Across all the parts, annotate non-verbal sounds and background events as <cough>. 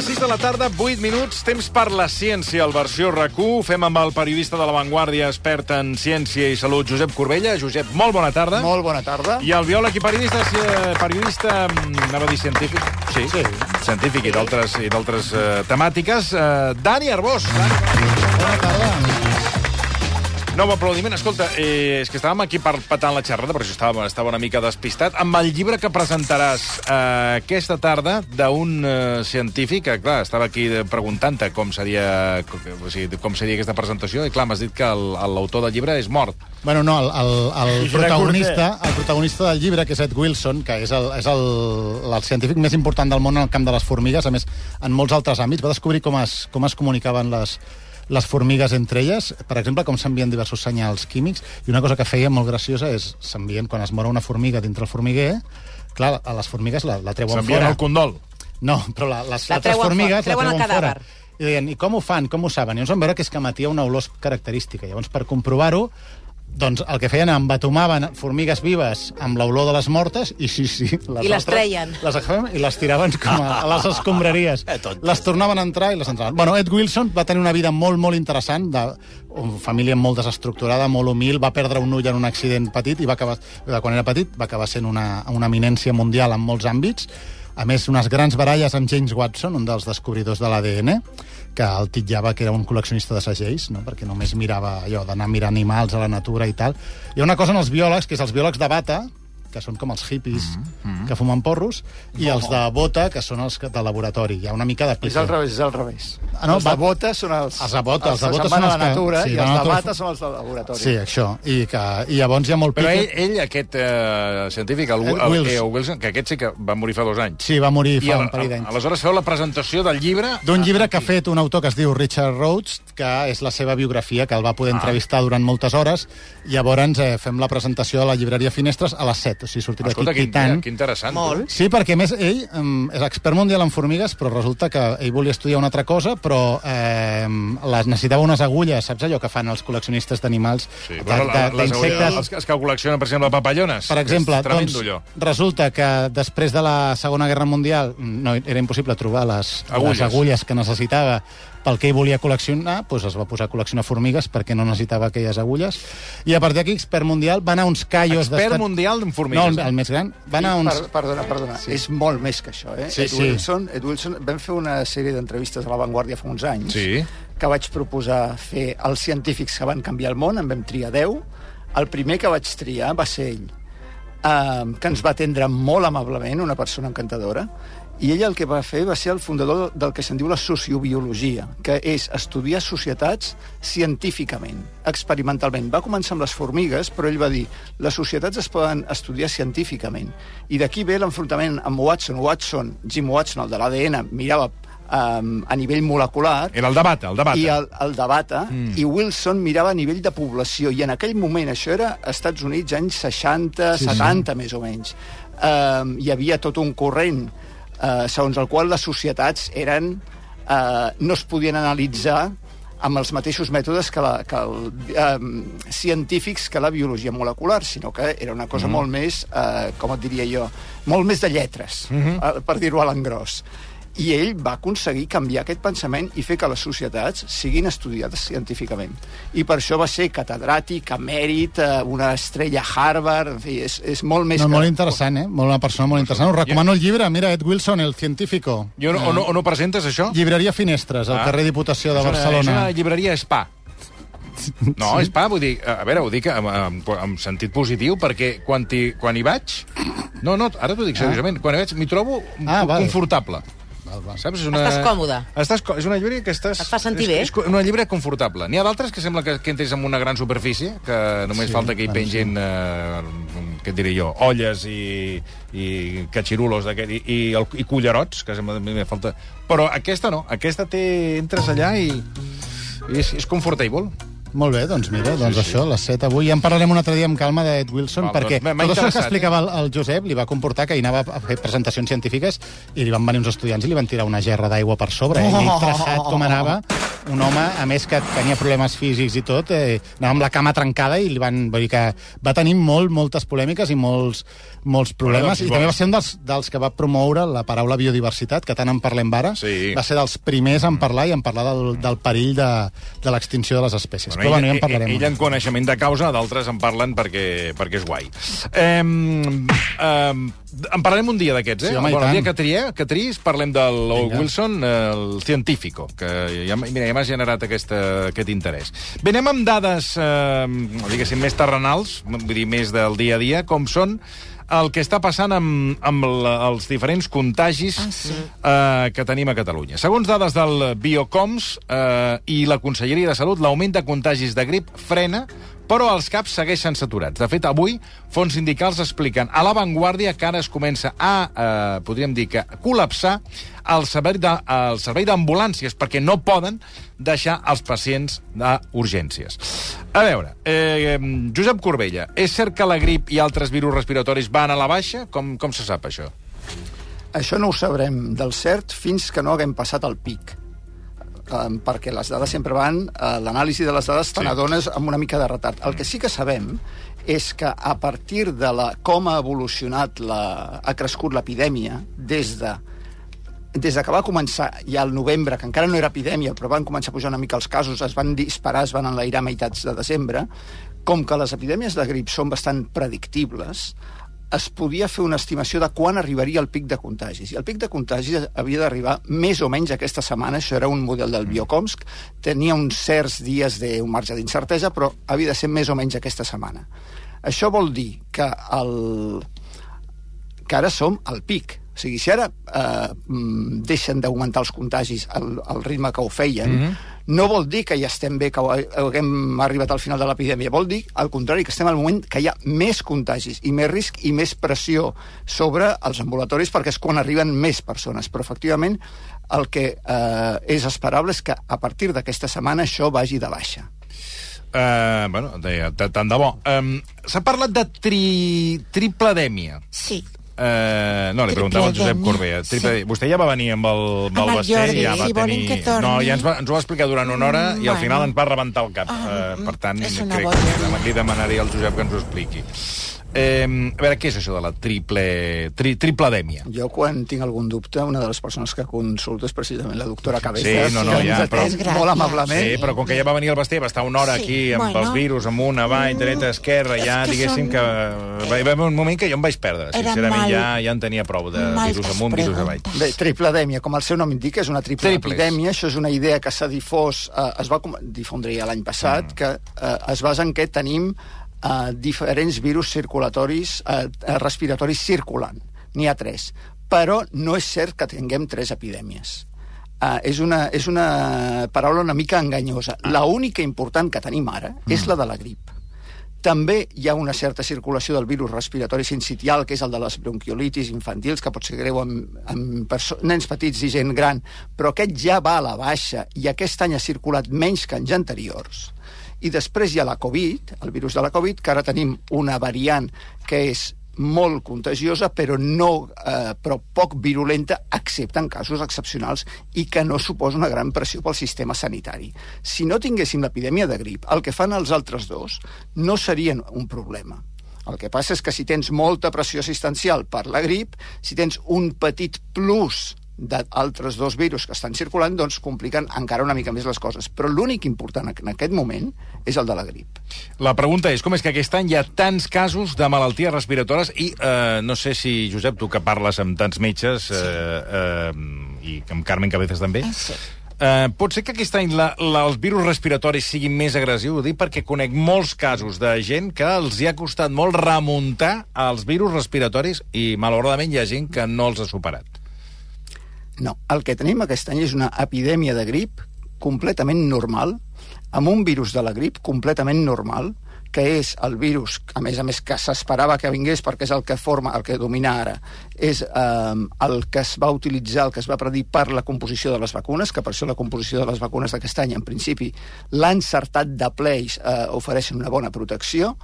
Les 6 de la tarda, 8 minuts, temps per la ciència, el versió RAC1. Fem amb el periodista de La Vanguardia, expert en ciència i salut, Josep Corbella. Josep, molt bona tarda. Molt bona tarda. I el biòleg i periodista, eh, periodista mm, anava a dir científic? Sí, Sí. científic i d'altres eh, temàtiques. Eh, Dani Arbós. Dani. Bona tarda. Nou aplaudiment. Escolta, eh, és que estàvem aquí per patant la xerrada, per això estava, estava una mica despistat, amb el llibre que presentaràs eh, aquesta tarda d'un eh, científic, que, clar, estava aquí preguntant-te com seria, com, o sigui, com seria aquesta presentació, i clar, m'has dit que el- l'autor del llibre és mort. Bueno, no, el, el, el, protagonista, el protagonista del llibre, que és Ed Wilson, que és, el, és el, el científic més important del món en el camp de les formigues, a més, en molts altres àmbits, va descobrir com es, com es comunicaven les, les formigues entre elles, per exemple, com s'envien diversos senyals químics, i una cosa que feia molt graciosa és s'envien, quan es mor una formiga dintre el formiguer, clar, a les formigues la, la treuen S'envien fora. al condol. No, però la, les La altres treuen formigues fora, treuen la el treuen fora. I deien, i com ho fan, com ho saben? I llavors van veure que és que emetia una olor característica. Llavors, per comprovar-ho, doncs el que feien, embatomaven formigues vives amb l'olor de les mortes i sí, sí. Les I les altres treien. Les agafaven i les tiraven com a, a <laughs> les escombraries. les tornaven a entrar i les entraven. Bueno, Ed Wilson va tenir una vida molt, molt interessant, de una família molt desestructurada, molt humil, va perdre un ull en un accident petit i va acabar, de quan era petit va acabar sent una, una eminència mundial en molts àmbits. A més, unes grans baralles amb James Watson, un dels descobridors de l'ADN, que el titllava que era un col·leccionista de segells, no? perquè només mirava allò d'anar a mirar animals a la natura i tal. Hi ha una cosa en els biòlegs, que és els biòlegs de bata, que són com els hippies mm -hmm. que fumen porros, i els de bota, que són els de laboratori. Hi ha una mica de... És al revés, és al revés. Ah, no, els de bota són els... Els de bota, els de bota són els la que- natura sí, i de els de natura- bata són els del laboratori. Sí, això. I, que, i llavors hi ha molt Però pique. ell, ell aquest eh, científic, el, Ed el, el, Wilson. el Wilson, que aquest sí que va morir fa dos anys. Sí, va morir I fa al- un parell d'anys. aleshores feu la presentació del llibre... D'un llibre que ha fet un autor que es diu Richard Rhodes, que és la seva biografia, que el va poder entrevistar durant moltes hores, i llavors eh, fem la presentació a la llibreria Finestres a les 7, o sigui, sortirà Escolta, aquí quin, que interessant. Molt. Sí, perquè més ell um, és expert mundial en formigues, però resulta que ell volia estudiar una altra cosa, però eh, les necessitava unes agulles, saps allò que fan els col·leccionistes d'animals, Sí, de- bueno, de- la- les d'insectes? agulles, els que col·leccionen, per exemple, papallones. Per exemple, tremendo, doncs, allò. resulta que després de la Segona Guerra Mundial no, era impossible trobar les Agulles. les agulles que necessitava pel que ell volia col·leccionar, doncs es va posar a col·leccionar formigues perquè no necessitava aquelles agulles. I a partir d'aquí, expert mundial, va anar a uns callos... Expert mundial en No, formigues. el, el més gran. Va anar a uns... Per, perdona, perdona. Sí. És molt més que això, eh? Sí, Ed, sí. Wilson, Ed Wilson, vam fer una sèrie d'entrevistes a La Vanguardia fa uns anys Sí. que vaig proposar fer als científics que van canviar el món, en vam triar 10. El primer que vaig triar va ser ell, eh, que ens va atendre molt amablement, una persona encantadora, i ell el que va fer va ser el fundador del que se'n diu la sociobiologia, que és estudiar societats científicament, experimentalment. Va començar amb les formigues, però ell va dir les societats es poden estudiar científicament. I d'aquí ve l'enfrontament amb Watson. Watson, Jim Watson, el de l'ADN, mirava um, a nivell molecular, Era el debat, el debat. i el, el debata, mm. i Wilson mirava a nivell de població, i en aquell moment, això era Estats Units, anys 60, Sí, sí, sí. 70, més o menys, um, hi havia tot un corrent uh, segons el qual les societats eren, uh, no es podien analitzar amb els mateixos mètodes que, la, que el, um, científics que la biologia molecular, sinó que era una cosa mm. molt més, uh, com et diria jo, molt més de lletres, mm -hmm. per dir-ho a l'engròs. I ell va aconseguir canviar aquest pensament i fer que les societats siguin estudiades científicament. I per això va ser catedràtic, emèrit, eh, una estrella a Harvard, en fi, és, és molt més No, que... molt interessant, eh? Molt, una persona molt interessant. Us recomano el llibre. Mira, Ed Wilson, El científico. I on, on, on ho presentes, això? Llibreria Finestres, al Ah. carrer Diputació de És una- Barcelona. És una llibreria spa. <laughs> No, sí. spa, vull dir, a veure, ho dic en, en, en sentit positiu, perquè quan hi, quan hi vaig... No, no, ara t'ho dic seriosament. Quan hi vaig m'hi trobo Ah, confortable. Val, val. Saps? És Estàs còmode. Estàs, co- és una llibre que estàs... Et fa sentir és, bé. És, una llibre confortable. N'hi ha d'altres que sembla que, que entres en una gran superfície, que només Sí, falta que hi bueno, pengin, eh, què et diré jo, olles i, i catxirulos d'aquest, i, i, el, i cullerots, que sembla que falta... Però aquesta no, aquesta té... Entres allà i, i és, és comfortable. Molt bé, doncs mira, doncs sí, això, les 7 avui. Ja en parlarem un altre dia amb calma d'Ed Wilson, Val, perquè doncs tot això que explicava el, el Josep li va comportar que hi anava a fer presentacions científiques i li van venir uns estudiants i li van tirar una gerra d'aigua per sobre. Eh? <laughs> I traçat com anava, un home, a més que tenia problemes físics i tot, eh, anava amb la cama trencada i li van... Vull dir que va tenir molt, moltes polèmiques i molts, molts problemes. doncs, I també va ser un dels, dels que va promoure la paraula biodiversitat, que tant en parlem ara. Sí. Va ser dels primers en parlar i en parlar del, del perill de, de l'extinció de les espècies. Però bueno, ja en parlarem. Ell en coneixement de causa, d'altres en parlen perquè, perquè és guai. Eh, eh, en parlarem un dia d'aquests, eh? Sí, home, el dia que trié, que tris, parlem del Vinga. Wilson, el científico, que ja, mira, ja m'ha generat aquesta, aquest interès. Bé, anem amb dades, eh, diguéssim, més terrenals, vull dir, més del dia a dia, com són el que està passant amb, amb la, els diferents contagis ah, sí. eh, que tenim a Catalunya. Segons dades del Biocoms eh, i la Conselleria de Salut, l'augment de contagis de grip frena, però els caps segueixen saturats. De fet, avui, fons sindicals expliquen a l'avantguàrdia que ara es comença a, eh, podríem dir que, col·lapsar el servei de- el servei d'ambulàncies, perquè no poden deixar els pacients d'urgències. A veure, eh, Josep Corbella, és cert que la grip i altres virus respiratoris van a la baixa? Com, com se sap, això? Això no ho sabrem del cert fins que no haguem passat el pic. Um, perquè les dades sempre van... Uh, L'anàlisi de les dades te Sí. n'adones amb una mica de retard. El que sí que sabem és que a partir de la, com ha evolucionat, la, ha crescut l'epidèmia des de des de que va començar ja al novembre, que encara no era epidèmia, però van començar a pujar una mica els casos, es van disparar, es van enlairar a meitats de desembre, com que les epidèmies de grip són bastant predictibles, es podia fer una estimació de quan arribaria el pic de contagis. I el pic de contagis havia d'arribar més o menys aquesta setmana, això era un model del Biocomsc, tenia uns certs dies d'un marge d'incertesa, però havia de ser més o menys aquesta setmana. Això vol dir que el, que ara som al pic. O sigui, si ara eh, mm, deixen d'augmentar els contagis al, al ritme que ho feien, mm -hmm. no vol dir que ja estem bé, que haguem arribat al final de l'epidèmia. Vol dir, al contrari, que estem al moment que hi ha més contagis i més risc i més pressió sobre els ambulatoris perquè és quan arriben més persones. Però, efectivament, el que eh, és esperable és que a partir d'aquesta setmana això vagi de baixa. Uh, bueno, deia, t- tant de bo. Um, S'ha parlat de tri... tripledèmia. Sí. Uh, no, li preguntava al Josep. Triple... sí. Vostè ja va venir amb el, amb el Basté, ja va si tenir... No, ja ens, va, ens ho va explicar durant una hora i al bueno. final ens va rebentar el cap. Ah, uh, per tant, és una crec que li demanaré al Josep que ens ho expliqui. Eh, a veure, què és això de la triple... Tri, tripledèmia? Jo, quan tinc algun dubte, una de les persones que consulto és precisament la doctora Cabezas, Sí, no, no, que ja, ens però- atén molt amablement. Sí, però com que ja va venir el Basté, va estar una hora Sí, aquí amb bueno. els virus, amunt, avall, dreta, esquerra, ja, que diguéssim són- que... Va haver un moment que jo em vaig perdre. Era Sincerament, mal- ja, ja en tenia prou de virus amunt, virus avall. Bé, tripledèmia, com el seu nom indica, és una triple Triples. epidèmia. Això és una idea que s'ha difós, eh, es va difondre ja l'any passat, mm. que eh, es basa en que tenim eh, diferents virus circulatoris, eh, respiratoris circulant. N'hi ha tres. Però no és cert que tinguem tres epidèmies. Uh, és, una, és una paraula una mica enganyosa. La única important que tenim ara mm. és la de la grip. També hi ha una certa circulació del virus respiratori sincitial, que és el de les bronquiolitis infantils, que pot ser greu amb, amb nens petits i gent gran, però aquest ja va a la baixa i aquest any ha circulat menys que anys anteriors. I després hi ha la Covid, el virus de la Covid, que ara tenim una variant que és molt contagiosa, però, no, eh, però poc virulenta, excepte en casos excepcionals, i que no suposa una gran pressió pel sistema sanitari. Si no tinguéssim l'epidèmia de grip, el que fan els altres dos no serien un problema. El que passa és que si tens molta pressió assistencial per la grip, si tens un petit plus d'altres dos virus que estan circulant, doncs compliquen encara una mica més les coses. Però l'únic important en aquest moment és el de la grip. La pregunta és, com és que aquest any hi ha tants casos de malalties respiratòries i eh, no sé si, Josep, tu que parles amb tants metges eh, eh, i amb Carmen Cabezas també, Ah, sí. Eh, pot ser que aquest any la, la, els virus respiratoris siguin més agressius? Ho dic perquè conec molts casos de gent que els hi ha costat molt remuntar els virus respiratoris i, malauradament, hi ha gent que no els ha superat. No, el que tenim aquest any és una epidèmia de grip completament normal, amb un virus de la grip completament normal, que és el virus, a més a més que s'esperava que vingués perquè és el que forma, el que domina ara, és eh, el que es va utilitzar, el que es va predir per la composició de les vacunes, que per això la composició de les vacunes d'aquest any, en principi, l'ha encertat de ple i eh, ofereixen una bona protecció,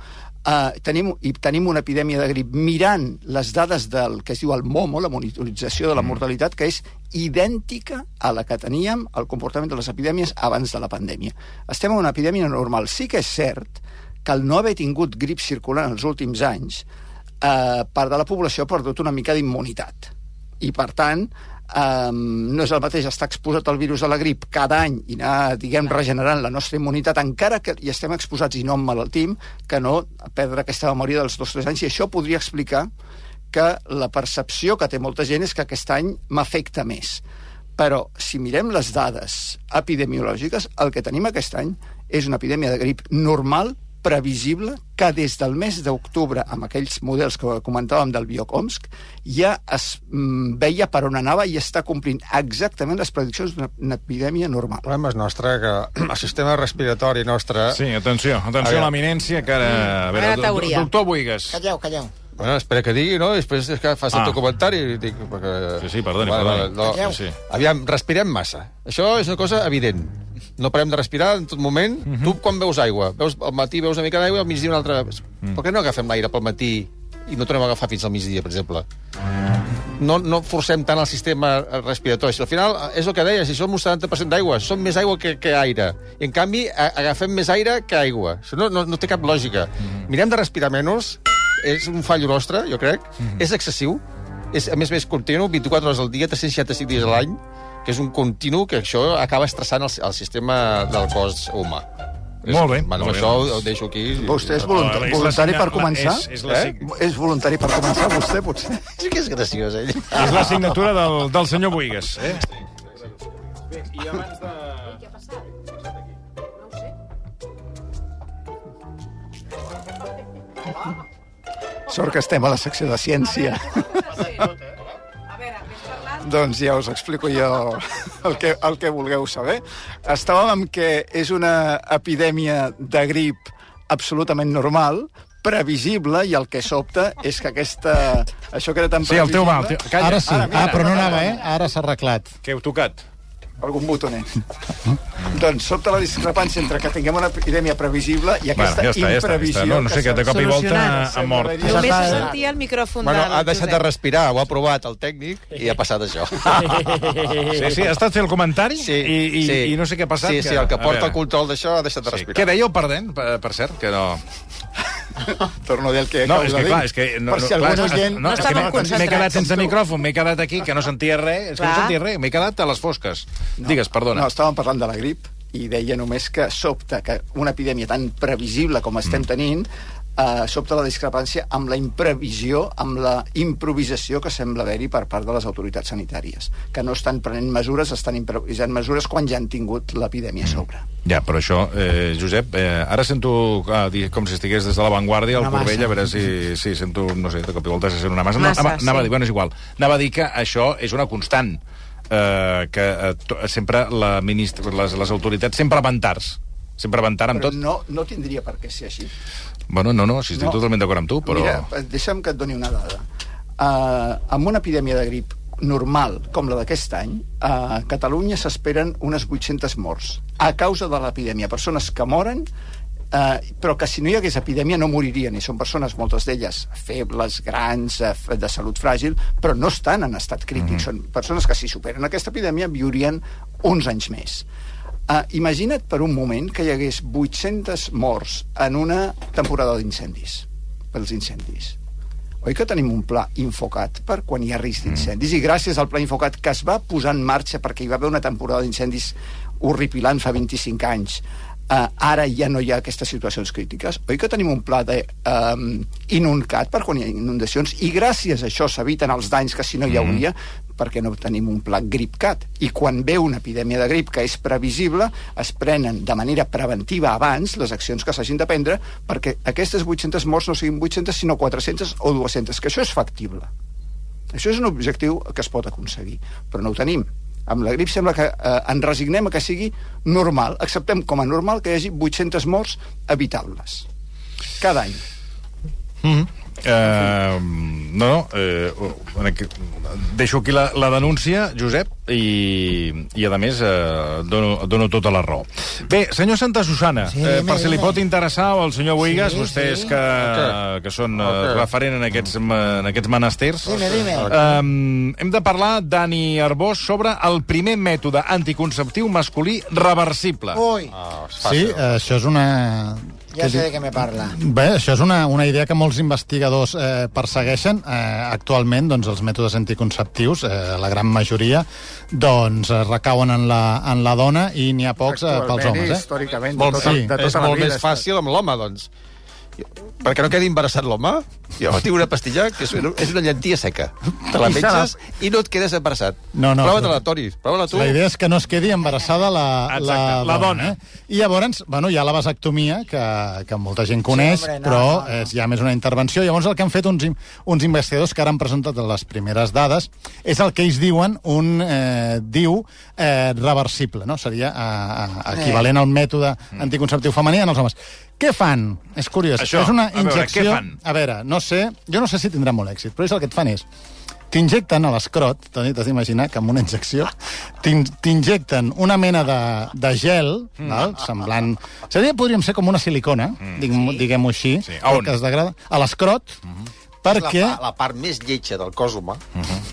Uh, tenim, i tenim una epidèmia de grip mirant les dades del que es diu el MOMO, la monitorització de la mortalitat, que és idèntica a la que teníem el comportament de les epidèmies abans de la pandèmia. Estem en una epidèmia normal. Sí que és cert que el no haver tingut grip circulant els últims anys, eh, part de la població ha perdut una mica d'immunitat. I, per tant, Um, no és el mateix estar exposat al virus de la grip cada any i anar, diguem, regenerant la nostra immunitat, encara que hi estem exposats i no emmalaltim, que no perdre aquesta memòria dels dos o tres anys. I això podria explicar que la percepció que té molta gent és que aquest any m'afecta més. Però, si mirem les dades epidemiològiques, el que tenim aquest any és una epidèmia de grip normal previsible que des del mes d'octubre, amb aquells models que comentàvem del Biocomsc, ja es mm, veia per on anava i està complint exactament les prediccions d'una epidèmia normal. El problema és nostre, que <clears throat> el sistema respiratori nostre... Sí, atenció, atenció a, l'eminència, que ara... A veure, doctor Buigas. Calleu, calleu. Bueno, espera que digui, no? Després és que fas el Ah. teu comentari. i Dic, perquè... Sí, sí, perdoni, Vale, perdoni. vale, no. Calleu. Sí, sí. Aviam, respirem massa. Això és una cosa evident. No parem de respirar en tot moment. Mhm. Tu, quan veus aigua? Veus, al matí veus una mica d'aigua, al migdia una altra... Mm. Per què no agafem l'aire pel matí i no tornem a agafar fins al migdia, per exemple? No, no forcem tant el sistema respiratori. Si al final, és el que deia, si som un 70% d'aigua, som més aigua que, que aire. I, en canvi, a, agafem més aire que aigua. Això no, no, no té cap lògica. Mirem de respirar menys, és un fallo nostre, jo crec. És excessiu, és, a més a més, continu, 24 hores al dia, 365 dies a l'any, que és un continu que això acaba estressant el, el sistema del cos humà. Molt bé, Bueno, molt bé, això doncs. ho deixo aquí. Vostè és Ah, voluntari, voluntari signa- per començar? és- és la eh? és voluntari per començar, vostè, potser? <laughs> Sí que és graciós, ell. És la signatura del, del senyor Buigas. Eh? Bé, i abans de... Sort que estem a la secció de ciència. <laughs> doncs ja us explico jo el que, el que vulgueu saber. Estàvem amb que és una epidèmia de grip absolutament normal, previsible, i el que sobta és que aquesta... Això que era tan Sí, el teu va, el teu... Calla. Ara sí, ah, però no anava, eh? Ara s'ha arreglat. Que heu tocat? Algun botonet. doncs sobta la discrepància entre que tinguem una epidèmia previsible i aquesta Bueno, ja està, ja està, ja imprevisió... està. No, no sé, que de cop i volta ha mort. Només se sentia el micròfon Bueno, del ha deixat de respirar, ho ha provat el tècnic i ha passat això. Sí, sí, ha estat fer el comentari Sí, i, i, sí. i no sé què ha passat. Sí, sí, el que porta el control d'això ha deixat de Sí. respirar. Què dèieu perdent, per, per cert? Que no... <laughs> Torno a dir el que No, és que clar, és que... No, per no, si algun clar, oient... No és que estaven m'he- quedat sense micròfon, m'he quedat aquí, que no sentia res. És que no sentia res, m'he quedat a les fosques. Digues, perdona. No, estàvem parlant de la grip i deia només que sobta que una epidèmia tan previsible com estem Mm. tenint eh, sobta la discrepància amb la imprevisió, amb la improvisació que sembla haver-hi per part de les autoritats sanitàries, que no estan prenent mesures, estan improvisant mesures quan ja han tingut l'epidèmia a sobre. Ja, però això, eh, Josep, eh, ara sento ah, com si estigués des de l'avantguàrdia al Corbell, a veure si, si sento, no sé, de cop i volta se sent una massa. Massa, no, anava, anava a sí. dir, bueno, és igual. Anava a dir que això és una constant, eh, que eh, to, sempre la ministra, les, les autoritats sempre van tards. Sempre van tard amb Però tot. no, no tindria per què ser així. Bueno, no, no, si estic No. totalment d'acord amb tu, però... Mira, eh, deixa'm que et doni una dada. Uh, amb una epidèmia de grip normal com la d'aquest any, a Catalunya s'esperen unes 800 morts a causa de l'epidèmia. Persones que moren eh, però que si no hi hagués epidèmia no moririen, i són persones, moltes d'elles, febles, grans, eh, de salut fràgil, però no estan en estat crític. Mm -hmm. Són persones que si superen aquesta epidèmia viurien uns anys més. Uh, imagina't per un moment que hi hagués 800 morts en una temporada d'incendis, pels incendis. Oi que tenim un pla infocat per quan hi ha risc d'incendis? I gràcies al pla infocat que es va posar en marxa perquè hi va haver una temporada d'incendis horripilant fa 25 anys, uh, ara ja no hi ha aquestes situacions crítiques. Oi que tenim un pla de um, inuncat per quan hi ha inundacions? I gràcies a això s'eviten els danys que si no hi hauria, perquè no tenim un pla GripCat. I quan ve una epidèmia de grip que és previsible, es prenen de manera preventiva abans les accions que s'hagin de prendre perquè aquestes 800 morts no siguin 800, sinó 400 o 200, que això és factible. Això és un objectiu que es pot aconseguir, però no ho tenim. Amb la grip sembla que eh, ens resignem a que sigui normal. Acceptem com a normal que hi hagi 800 morts evitables. Cada any. Mm -hmm. Uh, no, no, eh, en aquest, deixo aquí la, la denúncia, Josep, i, i a més eh, dono, dono tota la raó. Bé, senyor Santa Susana, Sí, eh, per si li pot interessar o al senyor Boigas, Sí, vostès sí. que, Ok. que són eh, referent en aquests, en aquests menesters, Dime, dime. Um, hem de parlar, Dani Arbós, sobre el primer mètode anticonceptiu masculí reversible. Ah, és Sí, eh, això és una... ya sé de qué me parla. Bé, això és una, una idea que molts investigadors eh, persegueixen. Eh, actualment, doncs, els mètodes anticonceptius, eh, la gran majoria, doncs, eh, recauen en la, en la dona i n'hi ha pocs eh, pels homes. Eh? històricament, de tota, sí, de tota és la molt vida. més fàcil amb l'home, doncs. Perquè no quedi embarassat l'home, jo tinc una pastilla que és, és una llentia seca. Te la menges i no et quedes embarassat. No, no, Prova-te-la, Toni. Prova-la tu. La idea és que no es quedi embarassada la, Exacte, la dona. Eh? I llavors, bueno, hi ha la vasectomia, que, que molta gent coneix, hombre, no, però no, no. és ja més una intervenció. Llavors el que han fet uns, uns investigadors que ara han presentat les primeres dades és el que ells diuen un eh, diu eh, reversible, no? Seria eh, eh, equivalent al mètode anticonceptiu femení en els homes. Què fan? És curiós. Això, és una a veure, injecció... què fan? A veure, no sé, jo no sé si tindrà molt èxit, però és el que et fan és t'injecten a l'escrot, t'has d'imaginar que amb una injecció t'in- t'injecten una mena de, de gel, Mm. val? semblant... Seria, podríem ser com una silicona, diguem- diguem-ho així, Sí. A on? que es degrada, a l'escrot, perquè... La, la part més lletja del cos humà.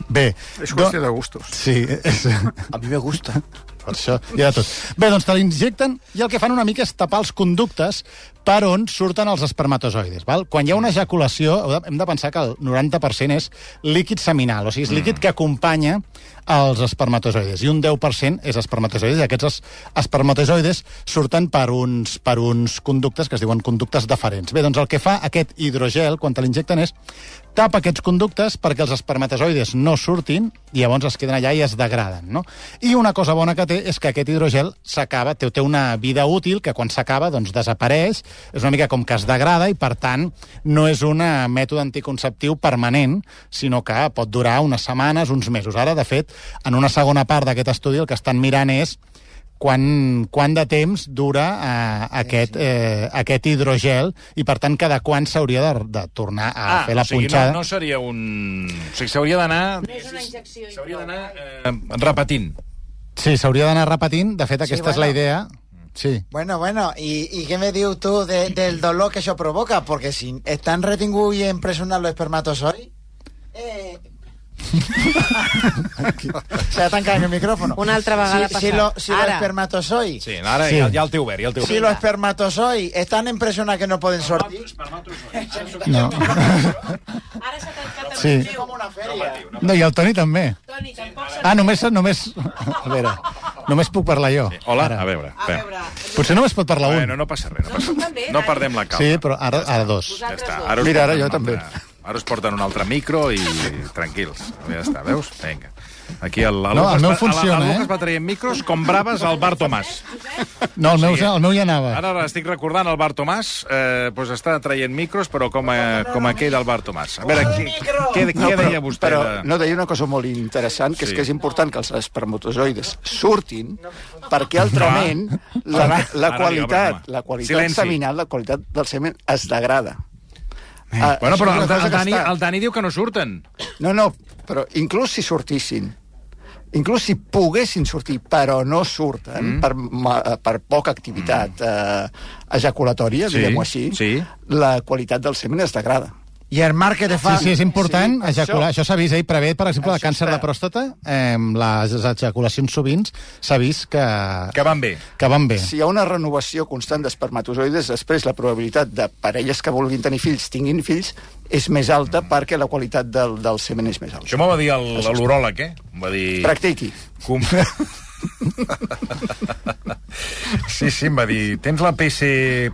Bé, És qüestió de gustos. Sí, és... A mí me gusta. Per això hi ha de tot. Bé, doncs te l'injecten i el que fan una mica és tapar els conductes per on surten els espermatozoides. Val? Quan hi ha una ejaculació, hem de pensar que el 90% és líquid seminal, o sigui, és líquid que acompanya els espermatozoides, i un 10% és espermatozoides, i aquests es- espermatozoides surten per uns, per uns conductes que es diuen conductes deferents. Bé, doncs el que fa aquest hidrogel, quan te l'injecten, és tapa aquests conductes perquè els espermatozoides no surtin i llavors es queden allà i es degraden, no? I una cosa bona que té és que aquest hidrogel s'acaba, té, té una vida útil que quan s'acaba doncs desapareix, és una mica com que es degrada i per tant no és un eh, mètode anticonceptiu permanent, sinó que pot durar unes setmanes, uns mesos. Ara, de fet, en una segona part d'aquest estudi el que estan mirant és quan, quan de temps dura eh, aquest, eh, aquest hidrogel i, per tant, cada quan s'hauria de, de tornar a Ah, fer la o sigui, punxada. no, no seria un... O sigui, s'hauria d'anar... No és una injecció. S'hauria d'anar eh, repetint. Sí, s'hauria d'anar repetint. De fet, aquesta és la bueno. idea. Sí. Bueno, bueno, ¿y, y qué me dices tú de- del dolor que eso provoca? Porque si están retingudos y impresionados los espermatozoides... Eh... Se ha tancado en el micrófono. Una altra vegada si, si, passat. lo- si los Ara. espermatozoides... Sí, ara Sí. ja, ja el té obert, ja el té Si obert. los espermatozoides están impresionados que no pueden sortir... No. Ara s'ha tancat Sí. como una feria. no, i el Toni també. Toni, tampoc. Ah, només... només... A veure, només puc parlar jo. Hola, Ara. a veure. A veure... Potser només pot parlar un. Bueno, no passa res, no, passa res. no perdem la calma. Sí, però ara, ara dos. Ja està. Ara Mira, ara jo també. altre- Ara us porten un altre micro i tranquils. Ja està, veus? Vinga. Aquí el, el, No, el meu va- funciona, el, el eh? Lucas va traient micros com braves al bar Tomàs. No, el meu, Sí. el meu ja anava. Ara ara estic recordant el bar Tomàs, eh, doncs està traient micros, però com, a, com aquell del bar Tomàs. A veure, què, què, què deia vostè? però de... no deia una cosa molt interessant, que Sí. és que és important que els espermatozoides surtin, perquè altrament la, Ara, la ara, qualitat, la qualitat Silenci. seminal, la qualitat del semen es degrada. Ah, Bueno, però el, el, Dani, el Dani diu que no surten. No, no, però inclús si sortissin, inclús si poguessin sortir, però no surten mm. per, per poca activitat eh, ejaculatòria, Sí, diguem-ho així, sí. la qualitat del semen es degrada. Y el mar que te fa... Sí, sí, és important Sí, ejacular. això- Això s'ha vist, eh? I prevé, per exemple, el càncer de pròstata, eh, les ejaculacions sovint s'ha vist que, Que van bé. que van bé. Si hi ha una renovació constant d'espermatozoides, després la probabilitat de parelles que vulguin tenir fills tinguin fills és més alta perquè la qualitat del, del semen és més alta. Això m'ho va dir el- l'uròleg, eh? Em Va dir... Practiqui. Com... <laughs> <laughs> Sí, sí, em va dir, tens la PC...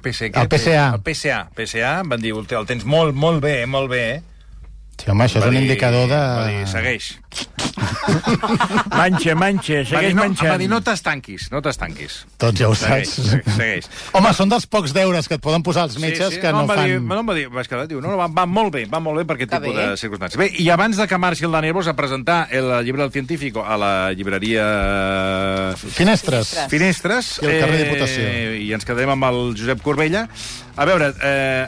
PC què? El PCA. El PCA. PCA, em van dir, el tens molt, molt bé, molt bé, eh? Sí, home, això és Va un dir- indicador de... Va dir, segueix. Manxa, manxa, Va dir, segueix no, manxant. va dir, no t'estanquis, no t'estanquis. Doncs ja ho Segueix, saps. segueix. Home, són dels pocs deures que et poden posar els metges que no, va fan... Dir, no, em va dir, vaig quedar, diu, no, no, va, va molt bé, va molt bé per aquest Que tipus bé. de circumstàncies. Bé, i abans de que marxi el Daniel Bos a presentar el llibre del científico a la llibreria Finestres. Finestres. Finestres... I al carrer Diputació. I ens quedem amb el Josep Corbella. A veure, eh,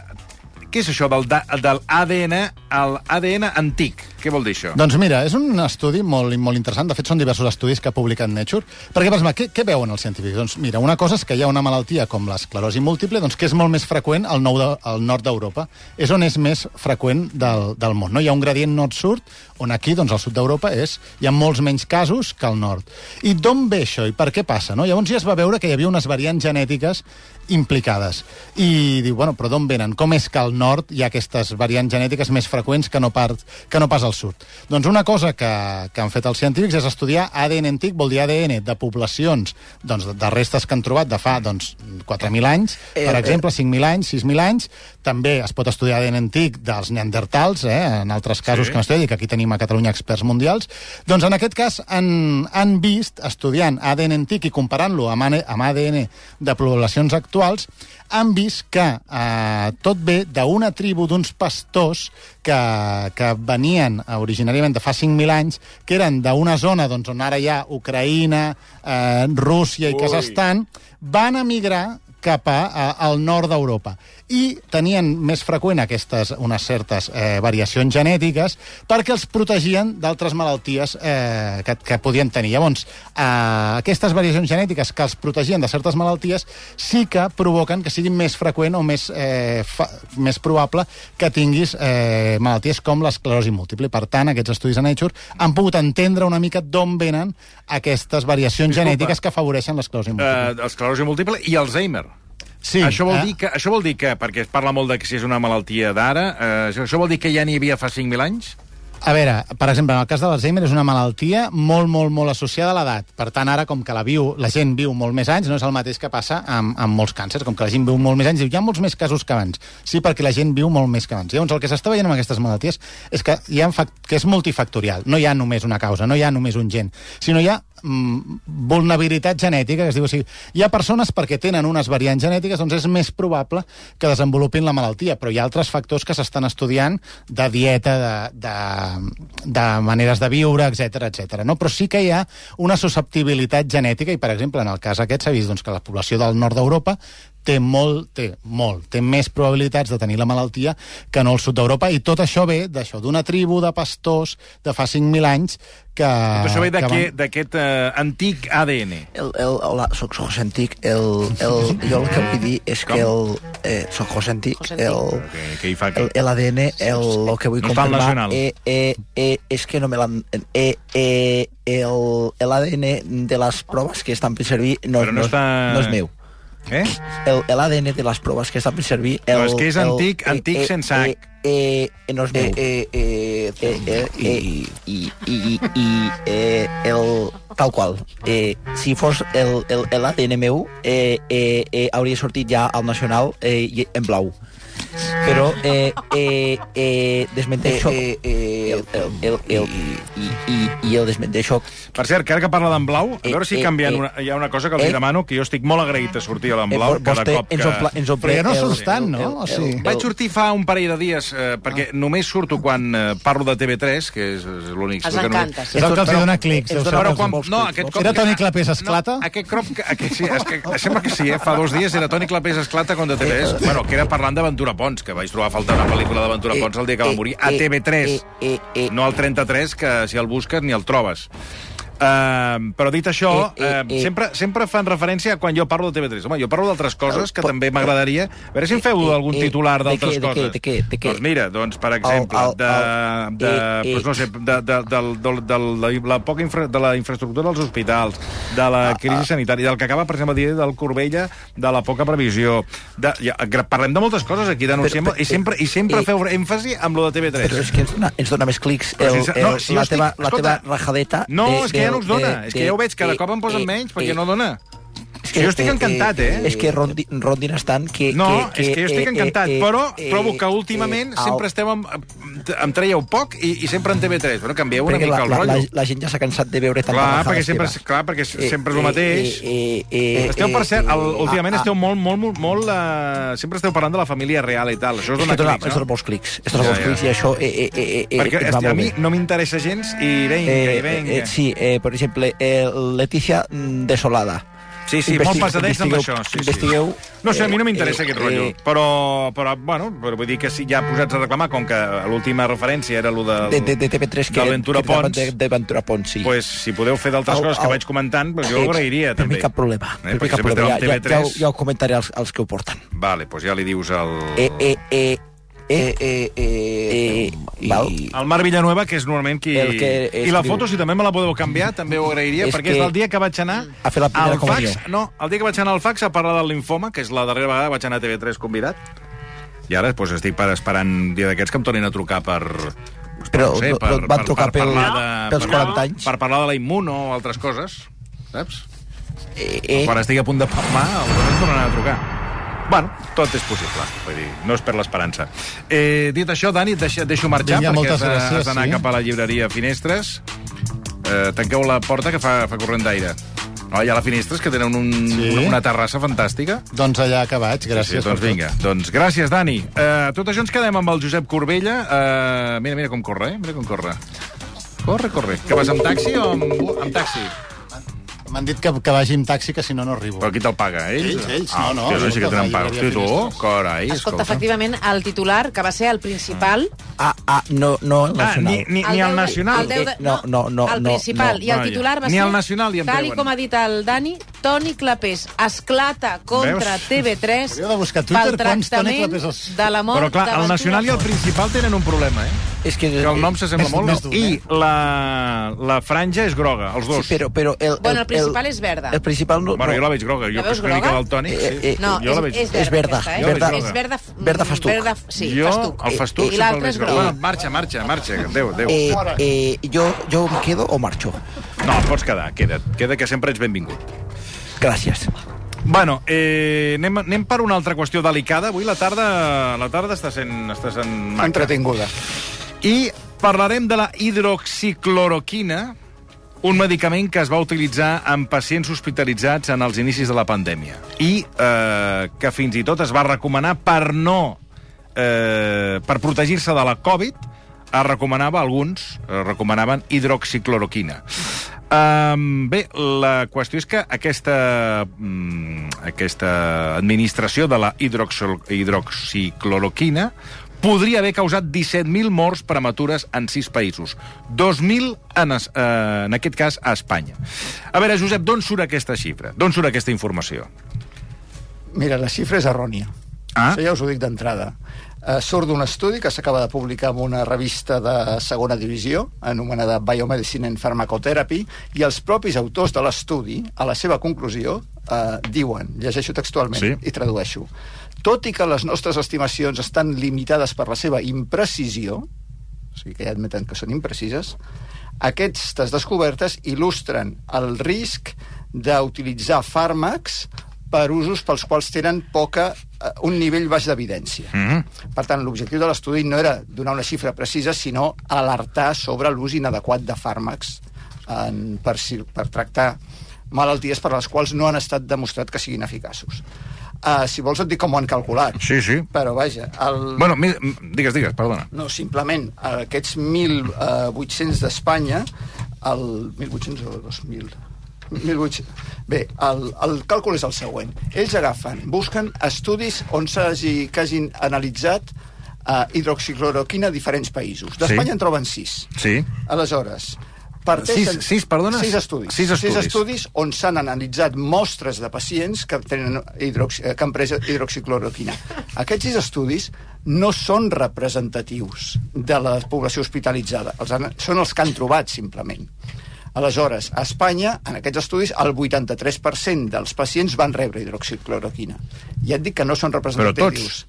què és això del, del ADN al ADN antic? Què vol dir això? Doncs mira, és un estudi molt, molt interessant. De fet, són diversos estudis que ha publicat Nature. Perquè, plasma, què, què veuen els científics? Doncs mira, una cosa és que hi ha una malaltia com l'esclerosi múltiple, doncs que és molt més freqüent al, nou de, al nord d'Europa. És on és més freqüent del, del món. No? Hi ha un gradient nord-sud, on aquí, doncs, al sud d'Europa, és hi ha molts menys casos que al nord. I d'on ve això i per què passa? No? Llavors ja es va veure que hi havia unes variants genètiques implicades. I diu, bueno, però d'on venen? Com és que al nord hi ha aquestes variants genètiques més freqüents que no, part, que no pas al sud? Doncs una cosa que, que han fet els científics és estudiar ADN antic, vol dir ADN de poblacions doncs, de, de restes que han trobat de fa doncs, 4.000 anys, per exemple, 5.000 anys, 6.000 anys. També es pot estudiar ADN antic dels neandertals, eh, en altres casos Sí. que no estudia, que aquí tenim a Catalunya experts mundials. Doncs en aquest cas han, han vist, estudiant ADN antic i comparant-lo amb, AN- amb ADN de poblacions actuals, han vist que eh, tot ve d'una tribu d'uns pastors que, que venien originàriament de fa 5.000 anys, que eren d'una zona doncs, on ara hi ha Ucraïna, eh, Rússia i Ui. Kazakhstan, van emigrar cap a, a, al nord d'Europa. I tenien més freqüent aquestes, unes certes eh, variacions genètiques perquè els protegien d'altres malalties eh, que, que podien tenir. Llavors, eh, aquestes variacions genètiques que els protegien de certes malalties sí que provoquen que sigui més freqüent o més, eh, fa, més probable que tinguis eh, malalties com l'esclerosi múltiple. Per tant, aquests estudis a Nature han pogut entendre una mica d'on venen aquestes variacions Disculpa. genètiques que afavoreixen l'esclerosi múltiple. Eh, esclerosi múltiple i Alzheimer. Sí, això, vol eh? dir que, això vol dir que, perquè es parla molt de que si és una malaltia d'ara, eh, això, vol dir que ja n'hi havia fa 5.000 anys? A veure, per exemple, en el cas de l'Alzheimer és una malaltia molt, molt, molt associada a l'edat. Per tant, ara, com que la, viu, la gent viu molt més anys, no és el mateix que passa amb, amb molts càncers. Com que la gent viu molt més anys, diu, hi ha molts més casos que abans. Sí, perquè la gent viu molt més que abans. Llavors, el que s'està veient amb aquestes malalties és que, hi ha que és multifactorial. No hi ha només una causa, no hi ha només un gen, sinó hi ha mm, vulnerabilitat genètica, que es diu així. Hi ha persones perquè tenen unes variants genètiques, doncs és més probable que desenvolupin la malaltia, però hi ha altres factors que s'estan estudiant de dieta, de, de, de maneres de viure, etc etc. No? Però sí que hi ha una susceptibilitat genètica i, per exemple, en el cas aquest s'ha vist doncs, que la població del nord d'Europa té molt, té molt, té més probabilitats de tenir la malaltia que no el sud d'Europa, i tot això ve d'això, d'una tribu de pastors de fa 5.000 anys que... Tot això ve que d'aquí- van- d'aquest eh, antic ADN. El, el, hola, soc José Antic. El, el, jo el que vull dir és que el... Eh, soc José Antic. José Antic. El, Que, que hi fa... el, el ADN, el, el que vull No al confirmar eh, eh, eh, és que no me l'han... Eh, eh, el, el ADN de les proves que estan fent servir no, Però no no, està- no és meu. Eh? El, el ADN de les proves que estan fent servir... El, No, és que és el, antic- antic sense H. Eh, eh, no és meu. Eh, eh, eh, eh, eh, eh, i, i, i, i eh, el, tal qual. Eh, si fos el, el, el ADN meu, eh, eh, eh, hauria sortit ja al Nacional eh, en blau. Però eh, eh, eh, desmenteixo... Eh, eh, el, el, el, el, i, i, i el desmenteixo... Per cert, que ara que parla d'en Blau, a Eh, veure si eh, canviant eh, una, hi ha una cosa que els eh, demano, que jo estic molt agraït de sortir a l'en Eh, Blau vo- cada cop que... ens omple, ens omple Però ja no el- surts tant, no? el- O sigui- el- Vaig sortir fa un parell de dies, eh, perquè només surto quan eh, parlo de TV3, que és, és l'únic... Els que no- encanta, sí. És el que els dona clics. El Però quan, no, aquest cop... Era Toni Clapés esclata? No, aquest cop... que- Aquest, sí, és que sembla que sí, eh? Fa dos dies era Toni Clapés esclata contra TV3. Bueno, que era parlant d'Aventura Pons, que vaig trobar a faltar una pel·lícula d'Aventura Pons el dia que va morir, a TV3. Eh, eh, eh, No al 33, que si el busques ni el trobes. Uh, però dit això, Eh, eh, eh. sempre, sempre fan referència a quan jo parlo de TV3. Home, jo parlo d'altres coses que també m'agradaria... A veure si em feu Eh, algun eh, titular de d'altres de coses. de què, de què? Doncs mira, doncs, per exemple, El- el- de, el- de, eh, doncs no sé, de, de, del, del, de, la poca infra, de la infraestructura dels hospitals, de la Ah, crisi sanitària, del que acaba, per exemple, dient del Corbella, de la poca previsió... De, ja, parlem de moltes coses aquí, denunciem, Però- però- i sempre, i sempre eh, feu èmfasi amb lo de TV3. Però és que ens dona, ens dona més clics el, el, no, si la, estic- teva, la escolta, teva rajadeta... No, de- és que ja no us dona. de- és que ja ho veig, cada de- cop em posen eh, menys, perquè eh, no dona. És És Jo estic encantat, eh? És que rondin, rondin estan que... No, que, és que jo estic encantat, però eh, trobo que últimament eh, sempre esteu amb, em traieu poc i, i sempre en TV3. Bueno, canvieu una perquè mica la, el la, la, rotllo. la gent ja s'ha cansat de veure tanta Clar, perquè sempre, clar, perquè Eh, sempre és el eh, mateix. eh, eh, eh, Esteu, per eh, cert, el, eh, últimament ah, esteu molt, molt, molt, molt uh, sempre esteu parlant de la família real i tal. Això us És dona que dona, clics, és dona no? molts clics. És dona molts clics i això eh, eh, eh, eh, Perquè a mi no m'interessa gens i venga, Eh, i venga. eh, eh, sí, eh, per exemple, eh, Letícia mm, Desolada. Sí, sí, molt pesadets amb això. Sí, investigueu, sí. No sé, a mi no m'interessa eh, aquest rotllo. eh, però, però, bueno, però vull dir que si ja posats a reclamar, com que l'última referència era el del... de, de, de TV3 que, de Ventura Pons, de, de Ventura Pons, sí. pues, si podeu fer d'altres coses que au. vaig comentant, pues jo ho Eh, agrairia, per també. mi cap problema. Eh, per mi cap problema. Ja, ja, ja, TV3. ho- ja ho comentaré als, als que ho porten. Vale, pues ja li dius al... Eh, eh, eh, eh, eh, eh, eh, val? El Marc Villanueva, que és normalment qui... El que I la foto, si també me la podeu canviar, també ho agrairia, És perquè és que del dia que vaig anar ha fet la primera al fax... No, el dia que vaig anar al fax a parlar del linfoma, que és la darrera vegada que vaig anar a TV3 convidat, i ara doncs, estic per esperant un dia d'aquests que em tornin a trucar per... Però no sé, no- no et van trucar pel- parlar pels per, 40 anys? Per parlar de la immuno o altres coses, saps? Eh, eh, Quan estigui a punt de palmar, em tornaran a trucar. Bueno, tot és possible. Vull dir, no és per l'esperança. Eh, dit això, Dani, et deixo, deixo marxar, Vinga, perquè has gràcies, has d'anar sí. cap a la llibreria Finestres. Eh, tanqueu la porta, que fa, fa corrent d'aire. No, hi ha la Finestres, que tenen un, Sí. una, una terrassa fantàstica. Doncs allà que vaig, gràcies. sí, doncs per tot. vinga. Doncs gràcies, Dani. Uh, tot això ens quedem amb el Josep Corbella. Uh, mira, mira com corre, eh? Mira com corre. Corre, corre. Que vas amb taxi o amb, amb taxi? M'han dit que, que vagi amb taxi, que si no, no arribo. Però qui te'l paga? Ells? Ells, ells. Ah, No, no, hòstia, sí que escolta, tenen paga. Hosti, tu, carai, Escolta, escolta. efectivament, el titular, que va ser el principal... ah, ah, no, no el Ah, nacional. ni, ni, ni el deu de- nacional. El deu de, Eh, no, no, no, el no, principal. no. I el titular va Ni ser... el nacional Tal i treuen. com ha dit el Dani, Toni Clapés esclata contra Veus? TV3 Hauríeu de buscar Twitter pel quants Toni Clapés els- de la mort Però clar, el nacional i el principal tenen un problema, eh? És que, Que el nom s'assembla molt. més dur, I eh? la, la franja és groga, els dos. Sí, però, però el, Bueno, el principal és verda. El principal no... Bueno, no. jo la veig groga. Jo La que una mica del Tònic, Eh, sí. eh, No, jo la és, veig. és verda, És verda, aquesta, eh? verda. És verda, Verda festuc. Verda, sí, jo, festuc. el festuc, I l'altre el és groga. Bueno, marxa, marxa, marxa. Adéu, adéu. Eh, eh, jo, jo em quedo o marxo? No, pots quedar, queda't. Queda que sempre ets benvingut. Gràcies. Bueno, eh, anem, anem per una altra qüestió delicada. Avui la tarda, la tarda està sent, està sent maca. Entretinguda. I parlarem de la hidroxicloroquina, un medicament que es va utilitzar en pacients hospitalitzats en els inicis de la pandèmia i eh, que fins i tot es va recomanar per no... Eh, per protegir-se de la Covid, es recomanava, alguns eh, recomanaven hidroxicloroquina. Um, bé, la qüestió és que aquesta, mm, aquesta administració de la hidroxol- hidroxicloroquina podria haver causat 17.000 morts prematures en 6 països. 2.000, en, es, eh, en aquest cas, a Espanya. A veure, Josep, d'on surt aquesta xifra? D'on surt aquesta informació? Mira, la xifra és errònia. Ah. Això ja us ho dic d'entrada. Uh, surt d'un estudi que s'acaba de publicar en una revista de segona divisió, anomenada Biomedicine and Pharmacotherapy, i els propis autors de l'estudi, a la seva conclusió, uh, diuen, llegeixo textualment Sí. i tradueixo, tot i que les nostres estimacions estan limitades per la seva imprecisió, o sigui que ja admeten que són imprecises, aquestes descobertes il·lustren el risc d'utilitzar fàrmacs per usos pels quals tenen poca, eh, un nivell baix d'evidència. Mm -hmm. Per tant, l'objectiu de l'estudi no era donar una xifra precisa, sinó alertar sobre l'ús inadequat de fàrmacs en, per, per tractar malalties per les quals no han estat demostrat que siguin eficaços. Uh, si vols et dic com ho han calculat. Sí, sí. Però vaja, el... Bueno, mi- digues, digues, perdona. No, simplement, aquests 1.800 d'Espanya, el 1.800 o 2.000... 1.800... Bé, el, el càlcul és el següent. Ells agafen, busquen estudis on s'hagi que hagin analitzat uh, hidroxicloroquina a diferents països. D'Espanya Sí. en troben 6. Sí. Aleshores, parteixen... Sis- sis, perdona? Sis estudis. Sis estudis. Sis estudis on s'han analitzat mostres de pacients que, tenen hidroxi, eh, que han pres hidroxicloroquina. Aquests sis estudis no són representatius de la població hospitalitzada. Els han, són els que han trobat, simplement. Aleshores, a Espanya, en aquests estudis, el 83% dels pacients van rebre hidroxicloroquina. Ja et dic que no són representatius.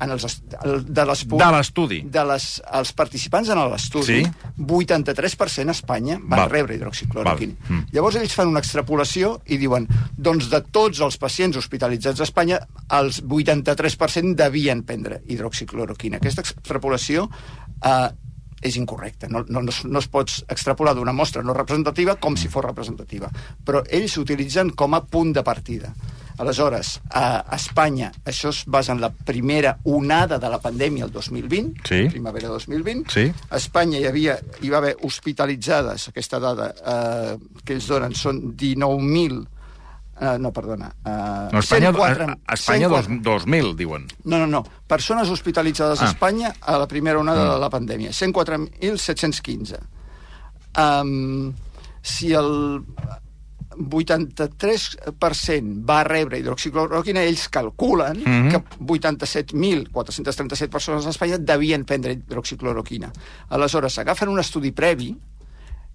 en els, est- el- de les pu- De l'estudi. de les, els participants en l'estudi, Sí. 83% a Espanya van Val. rebre hidroxicloroquina. Val. Mm. Llavors ells fan una extrapolació i diuen doncs de tots els pacients hospitalitzats a Espanya, els 83% devien prendre hidroxicloroquina. Aquesta extrapolació eh, és incorrecta. No, no, no, es- no es pot extrapolar d'una mostra no representativa com si fos representativa. Però ells s'utilitzen com a punt de partida. Aleshores, a Espanya, això es basa en la primera onada de la pandèmia el 2020, Sí. primavera 2020. Sí. A Espanya hi, havia, hi va haver hospitalitzades, aquesta dada eh, que ells donen són 19.000... Eh, no, perdona. Eh, No, Espanya, 104 a, a Espanya dos, 104 2000, diuen. no, no, no. Persones hospitalitzades Ah. a Espanya a la primera onada Mm. de la pandèmia. 104.715. Um, si el 83% va rebre hidroxicloroquina, ells calculen Mhm. que 87.437 persones a Espanya devien prendre hidroxicloroquina. Aleshores, agafen un estudi previ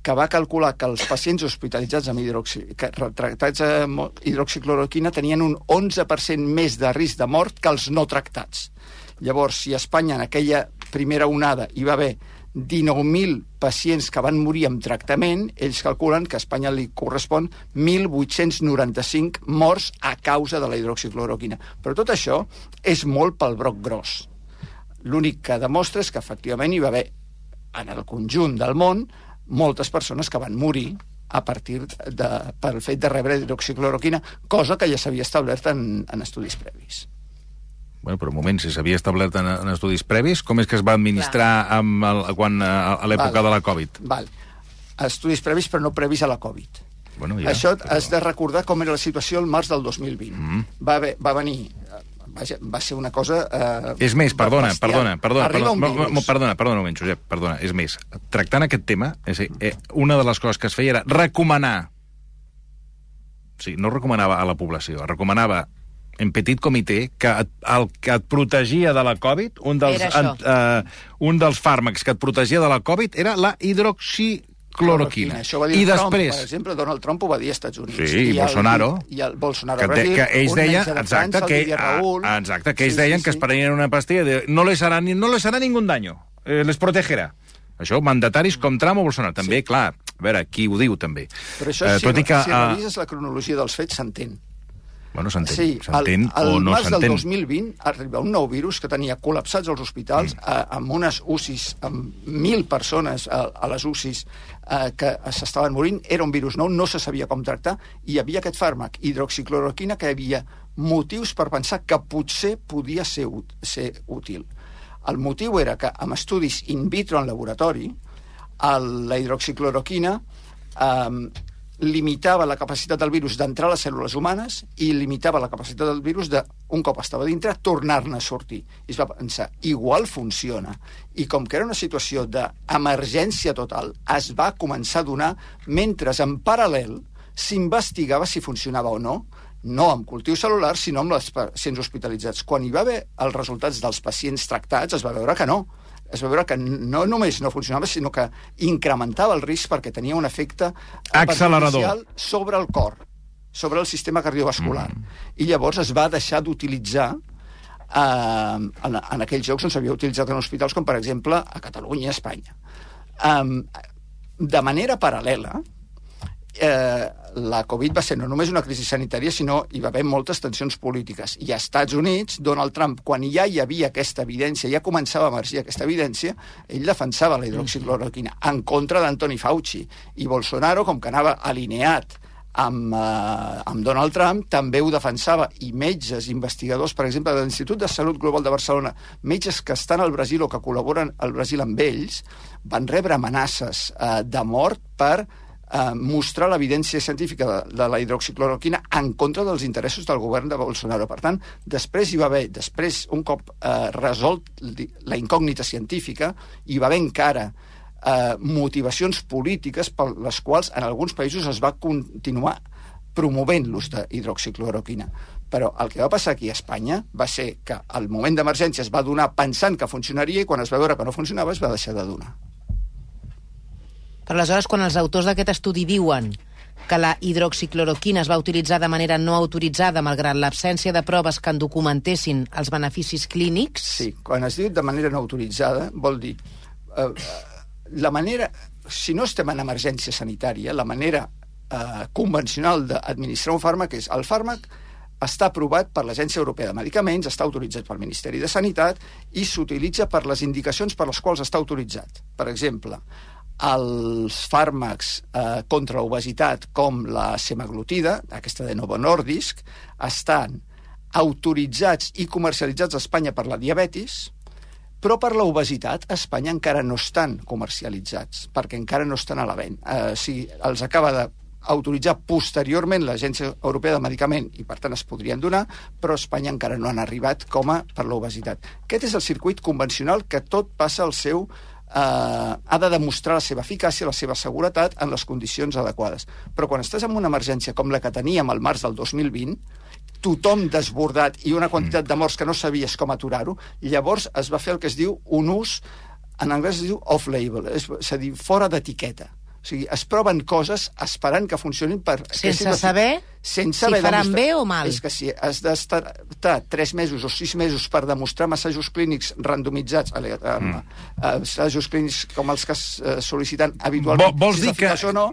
que va calcular que els pacients hospitalitzats amb hidroxi, que, tractats amb hidroxicloroquina tenien un 11% més de risc de mort que els no tractats. Llavors, si a Espanya en aquella primera onada hi va haver 19.000 pacients que van morir amb tractament, ells calculen que a Espanya li correspon 1.895 morts a causa de la hidroxicloroquina. Però tot això és molt pel broc gros. L'únic que demostra és que efectivament hi va haver, en el conjunt del món, moltes persones que van morir a partir de, pel fet de rebre hidroxicloroquina, cosa que ja s'havia establert en, en estudis previs. Bueno, però un moment, si s'havia establert en, en estudis previs, com és que es va administrar amb el, quan, a, a l'època de la Covid? Val. Estudis previs, però no previs a la Covid. Bueno, Ja, Això has de recordar com era la situació el març del 2020. Mm. Va, haver, va venir... Vaja, va ser una cosa... Eh, És més, perdona, bestial. perdona, perdona, Arriba perdona, perdona, perdona un moment, Josep, perdona, és més, tractant aquest tema, és a dir, eh, una de les coses que es feia era recomanar, sí, no recomanava a la població, recomanava en petit comitè que et, el que et protegia de la Covid, un dels, això. eh, un dels fàrmacs que et protegia de la Covid era la hidroxicloroquina. Això va dir I Trump, després... per exemple, Donald Trump ho va dir als Estats Units. Sí, i el- Bolsonaro. I el Bolsonaro que, a Brasil, que ells deien, de exacte, França, el que, Didier ah, Raúl. exacte, que ells Sí, deien sí, que sí. es prenien una pastilla de no les harà, ni, no les harà ningún daño, eh, les protegerà. Això, mandataris com Trump o Bolsonaro. També, sí. clar, a veure, qui ho diu, també. Però això, Eh, si, tot i que, si ah, revises la cronologia dels fets, s'entén. Bueno, s'entén, Sí, s'entén o no març del s'entén. 2020 arriba un nou virus que tenia col·lapsats els hospitals, mm. eh, amb unes UCIs, amb mil persones a, a les UCIs eh, que s'estaven morint. Era un virus nou, no se sabia com tractar, i hi havia aquest fàrmac, hidroxicloroquina, que havia motius per pensar que potser podia ser, ser útil. El motiu era que, amb estudis in vitro en laboratori, el, la hidroxicloroquina eh, limitava la capacitat del virus d'entrar a les cèl·lules humanes i limitava la capacitat del virus de, un cop estava dintre, tornar-ne a sortir. I es va pensar, igual funciona. I com que era una situació d'emergència total, es va començar a donar mentre en paral·lel s'investigava si funcionava o no, no amb cultius cel·lulars, sinó amb els pacients hospitalitzats. Quan hi va haver els resultats dels pacients tractats, es va veure que no. Es va veure que no només no funcionava, sinó que incrementava el risc perquè tenia un efecte Accelerador. sobre el cor, sobre el sistema cardiovascular. Mm. I llavors es va deixar d'utilitzar eh, en, en aquells llocs on s'havia utilitzat en hospitals, com per exemple a Catalunya i a Espanya. Um, de manera paral·lela, eh, la Covid va ser no només una crisi sanitària, sinó hi va haver moltes tensions polítiques. I a Estats Units, Donald Trump, quan ja hi havia aquesta evidència, ja començava a emergir aquesta evidència, ell defensava la hidroxicloroquina en contra d'Anthony Fauci. I Bolsonaro, com que anava alineat amb, eh, amb Donald Trump, també ho defensava. I metges, investigadors, per exemple, de l'Institut de Salut Global de Barcelona, metges que estan al Brasil o que col·laboren al Brasil amb ells, van rebre amenaces eh, de mort per eh, mostrar l'evidència científica de, de la hidroxicloroquina en contra dels interessos del govern de Bolsonaro. Per tant, després hi va haver, després, un cop eh, resolt la incògnita científica, hi va haver encara eh, motivacions polítiques per les quals en alguns països es va continuar promovent l'ús de hidroxicloroquina. Però el que va passar aquí a Espanya va ser que al moment d'emergència es va donar pensant que funcionaria i quan es va veure que no funcionava es va deixar de donar. Però aleshores, quan els autors d'aquest estudi diuen que la hidroxicloroquina es va utilitzar de manera no autoritzada malgrat l'absència de proves que en documentessin els beneficis clínics? Sí, quan es diu de manera no autoritzada, vol dir... Eh, la manera... Si no estem en emergència sanitària, la manera eh, convencional d'administrar un fàrmac és el fàrmac està aprovat per l'Agència Europea de Medicaments, està autoritzat pel Ministeri de Sanitat i s'utilitza per les indicacions per les quals està autoritzat. Per exemple, els fàrmacs eh, contra l'obesitat com la semaglutida, aquesta de Novo Nordisk, estan autoritzats i comercialitzats a Espanya per la diabetis, però per l'obesitat a Espanya encara no estan comercialitzats, perquè encara no estan a la venda. Eh, sigui, els acaba de autoritzar posteriorment l'Agència Europea de Medicament i, per tant, es podrien donar, però a Espanya encara no han arribat com a per l'obesitat. Aquest és el circuit convencional que tot passa al seu ha de demostrar la seva eficàcia, la seva seguretat en les condicions adequades. Però quan estàs en una emergència com la que teníem al març del 2020, tothom desbordat i una quantitat de morts que no sabies com aturar-ho, llavors es va fer el que es diu un ús, en anglès es diu off-label, és, és a dir, fora d'etiqueta. O sigui, es proven coses esperant que funcionin per... Sense que saber sense si haver faran bé o mal. És que si has d'estar estar tres mesos o sis mesos per demostrar assajos clínics randomitzats, ale- mm. assajos clínics com els que es eh, sol·liciten habitualment, Vol- vols si dir que- o no,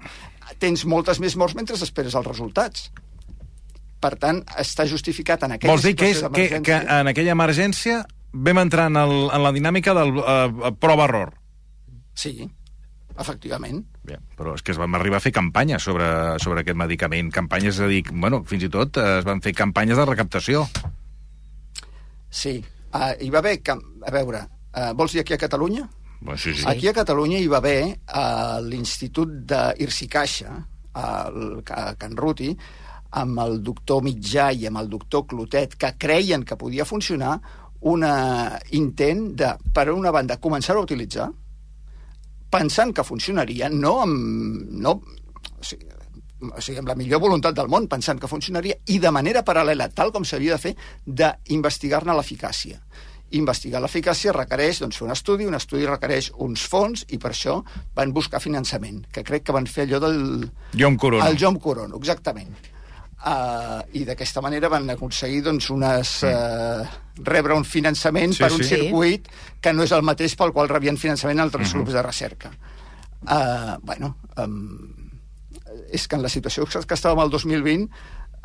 tens moltes més morts mentre esperes els resultats. Per tant, està justificat en aquella Vols dir que, és, que, que en aquella emergència vam entrar en, el, en la dinàmica del uh, prova-error. Sí, efectivament. Bé, però és que es van arribar a fer campanyes sobre, sobre aquest medicament. Campanyes, és a dir, bueno, fins i tot eh, es van fer campanyes de recaptació. Sí. Uh, hi va haver... A veure, uh, vols dir aquí a Catalunya? Bueno, sí, sí. Aquí a Catalunya hi va haver uh, l'Institut d'Irsi Caixa, el, a Can Ruti, amb el doctor Mitjà i amb el doctor Clotet, que creien que podia funcionar un intent de, per una banda, començar-ho a utilitzar, pensant que funcionaria, no amb... No, o sigui, o sigui, amb la millor voluntat del món, pensant que funcionaria, i de manera paral·lela, tal com s'havia de fer, d'investigar-ne l'eficàcia. Investigar l'eficàcia requereix doncs, fer un estudi, un estudi requereix uns fons, i per això van buscar finançament, que crec que van fer allò del... Jom Corono. El Jom Corono, exactament. Uh, I d'aquesta manera van aconseguir doncs, unes, uh, rebre un finançament Sí, per un sí. circuit que no és el mateix pel qual rebien finançament altres Mhm. grups de recerca. Uh, bueno, um, és que en la situació que estàvem al 2020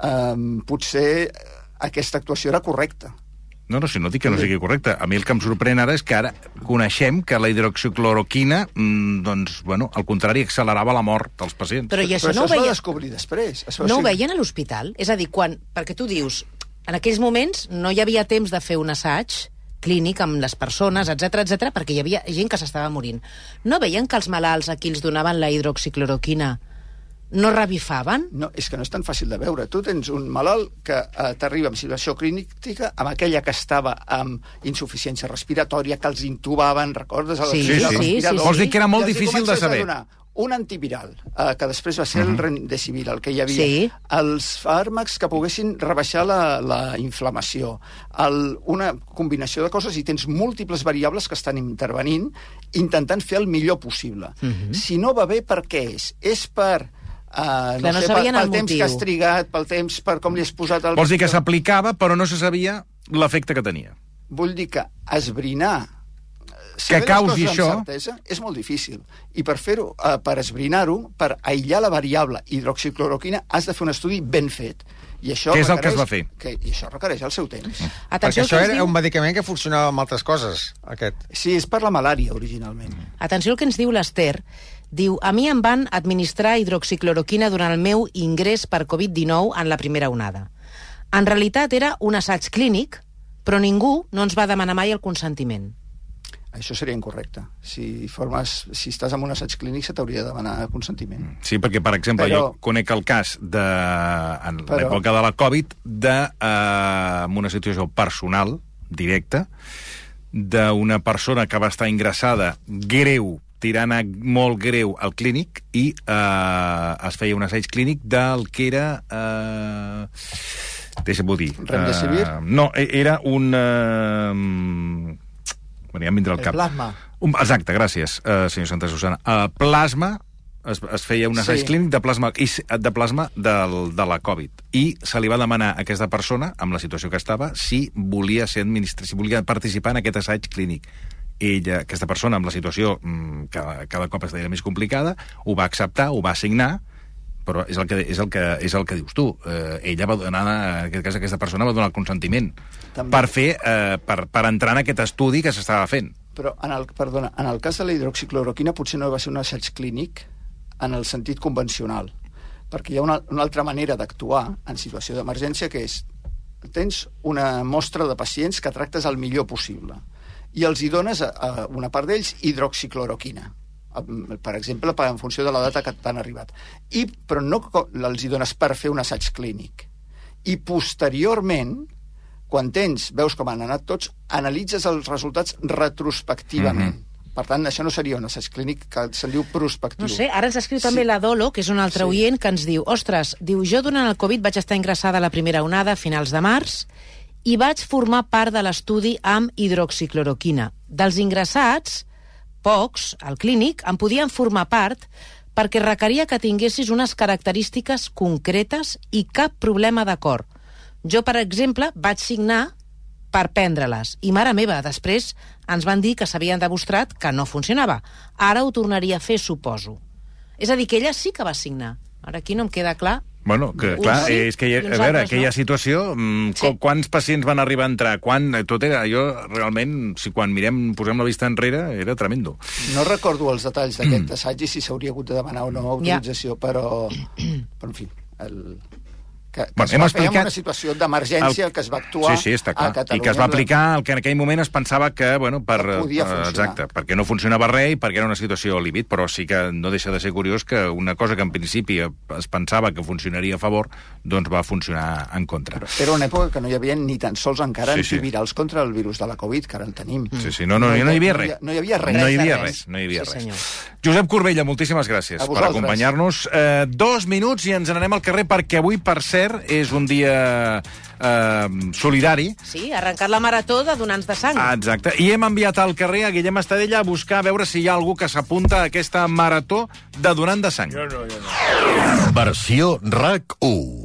um, potser aquesta actuació era correcta. No, no, si no dic que no sigui correcte. A mi el que em sorprèn ara és que ara coneixem que la hidroxicloroquina, mm, doncs, bueno, al contrari, accelerava la mort dels pacients. Però i això Però no ho es va veia... descobrir després. Es va, No ho veien a l'hospital? És a dir, quan... Perquè tu dius, en aquells moments no hi havia temps de fer un assaig clínic amb les persones, etc etc, perquè hi havia gent que s'estava morint. No veien que els malalts a qui els donaven la hidroxicloroquina no revifaven? No, és que no és tan fàcil de veure. Tu tens un malalt que eh, t'arriba amb situació clínica, amb aquella que estava amb insuficiència respiratòria, que els intubaven, recordes? Sí, sí, sí. sí, Vols dir que era molt difícil de saber? un antiviral, eh, que després va ser el remdesivir, el que hi havia. Sí. Els fàrmacs que poguessin rebaixar la, la inflamació. El, una combinació de coses i tens múltiples variables que estan intervenint intentant fer el millor possible. Si no va bé, per què és? És per... Uh, Clar, no sé, pel, pel temps motiu. que has trigat, pel temps, per com li has posat el... Vols dir que s'aplicava, però no se sabia l'efecte que tenia. Vull dir que esbrinar Que saber les causi això- certesa és molt difícil. I per fer-ho, eh, per esbrinar-ho, per aïllar la variable hidroxicloroquina, has de fer un estudi ben fet. I això Que és el que es va fer. Que, I això requereix el seu temps. Perquè Atenció al això que era diu... un medicament que funcionava amb altres coses, aquest. Sí, és per la malària, originalment. Atenció al que ens diu l'Ester. Diu, a mi em van administrar hidroxicloroquina durant el meu ingrés per Covid-19 en la primera onada. En realitat era un assaig clínic, però ningú no ens va demanar mai el consentiment. Això seria incorrecte. Si, formes, si estàs en un assaig clínic, se t'hauria de demanar consentiment. Sí, perquè, per exemple, Però- jo conec el cas de, en l'època de la Covid, de, eh, en una situació personal, directa, d'una persona que va estar ingressada greu, tirant a molt greu al clínic, i eh, es feia un assaig clínic del que era... Eh, Deixa'm-ho dir. Remdesivir? Eh, no, e- era un... Eh, bueno, ja em vindrà al El cap. plasma. Un, exacte, gràcies, uh, senyor Santa Susana. Uh, plasma es, es feia un assaig Sí. clínic de plasma, i, de plasma del, de la Covid. I se li va demanar a aquesta persona, amb la situació que estava, si volia ser administra, si volia participar en aquest assaig clínic. Ella, aquesta persona, amb la situació mm, cada, cada cop es deia més complicada, ho va acceptar, ho va signar, però és el que, és el que, és el que dius tu. Eh, ella va donar, en aquest cas aquesta persona va donar el consentiment També. per fer, eh, per, per entrar en aquest estudi que s'estava fent. Però, en el, perdona, en el cas de la hidroxicloroquina potser no va ser un assaig clínic en el sentit convencional, perquè hi ha una, una altra manera d'actuar en situació d'emergència que és tens una mostra de pacients que tractes el millor possible i els hi dones a, a una part d'ells hidroxicloroquina per exemple, per- en funció de la data que t'han arribat. I, però no els hi dones per fer un assaig clínic. I posteriorment, quan tens, veus com han anat tots, analitzes els resultats retrospectivament. Mm -hmm. Per tant, això no seria un assaig clínic que se'n diu prospectiu. No sé, ara ens escriu també la Dolo, que és un altre Sí. oient, que ens diu ostres, diu, jo durant el Covid vaig estar ingressada a la primera onada a finals de març i vaig formar part de l'estudi amb hidroxicloroquina. Dels ingressats, pocs, al clínic, en podien formar part perquè requeria que tinguessis unes característiques concretes i cap problema de cor. Jo, per exemple, vaig signar per prendre-les. I, mare meva, després ens van dir que s'havien demostrat que no funcionava. Ara ho tornaria a fer, suposo. És a dir, que ella sí que va signar. Ara aquí no em queda clar. Bueno, que, clar, sí és que, hi ha, a veure, altres aquella no. situació, mm, Sí. quants pacients van arribar a entrar, quan, eh, tot era, jo realment, si quan mirem, posem la vista enrere, era tremendo. No recordo els detalls d'aquest assaig i si s'hauria hagut de demanar o no autorització, però, però, en fi, el, que, que Bueno, es hem va fer en explicat una situació d'emergència el- que es va actuar sí, sí, està clar. a Catalunya. I que es va aplicar el que en aquell moment es pensava que, bueno, per, Que podia eh, funcionar. exacte, perquè no funcionava res i perquè era una situació al límit, però sí que no deixa de ser curiós que una cosa que en principi es pensava que funcionaria a favor, doncs va funcionar en contra. Era una època que no hi havia ni tan sols encara Sí, sí, sí. antivirals contra el virus de la Covid, que ara en tenim. Sí, sí, no, no, no, hi havia res. No hi havia res. No hi Res de havia res. res, no hi havia Sí, res. senyor. Josep Corbella, moltíssimes gràcies per acompanyar-nos. Eh, dos minuts i ens n'anem al carrer perquè avui, per cert, és un dia eh, solidari. Sí, arrencar la marató de donants de sang. Ah, exacte. I hem enviat al carrer a Guillem Estadella a buscar a veure si hi ha algú que s'apunta a aquesta marató de donant de sang. Versió RAC 1.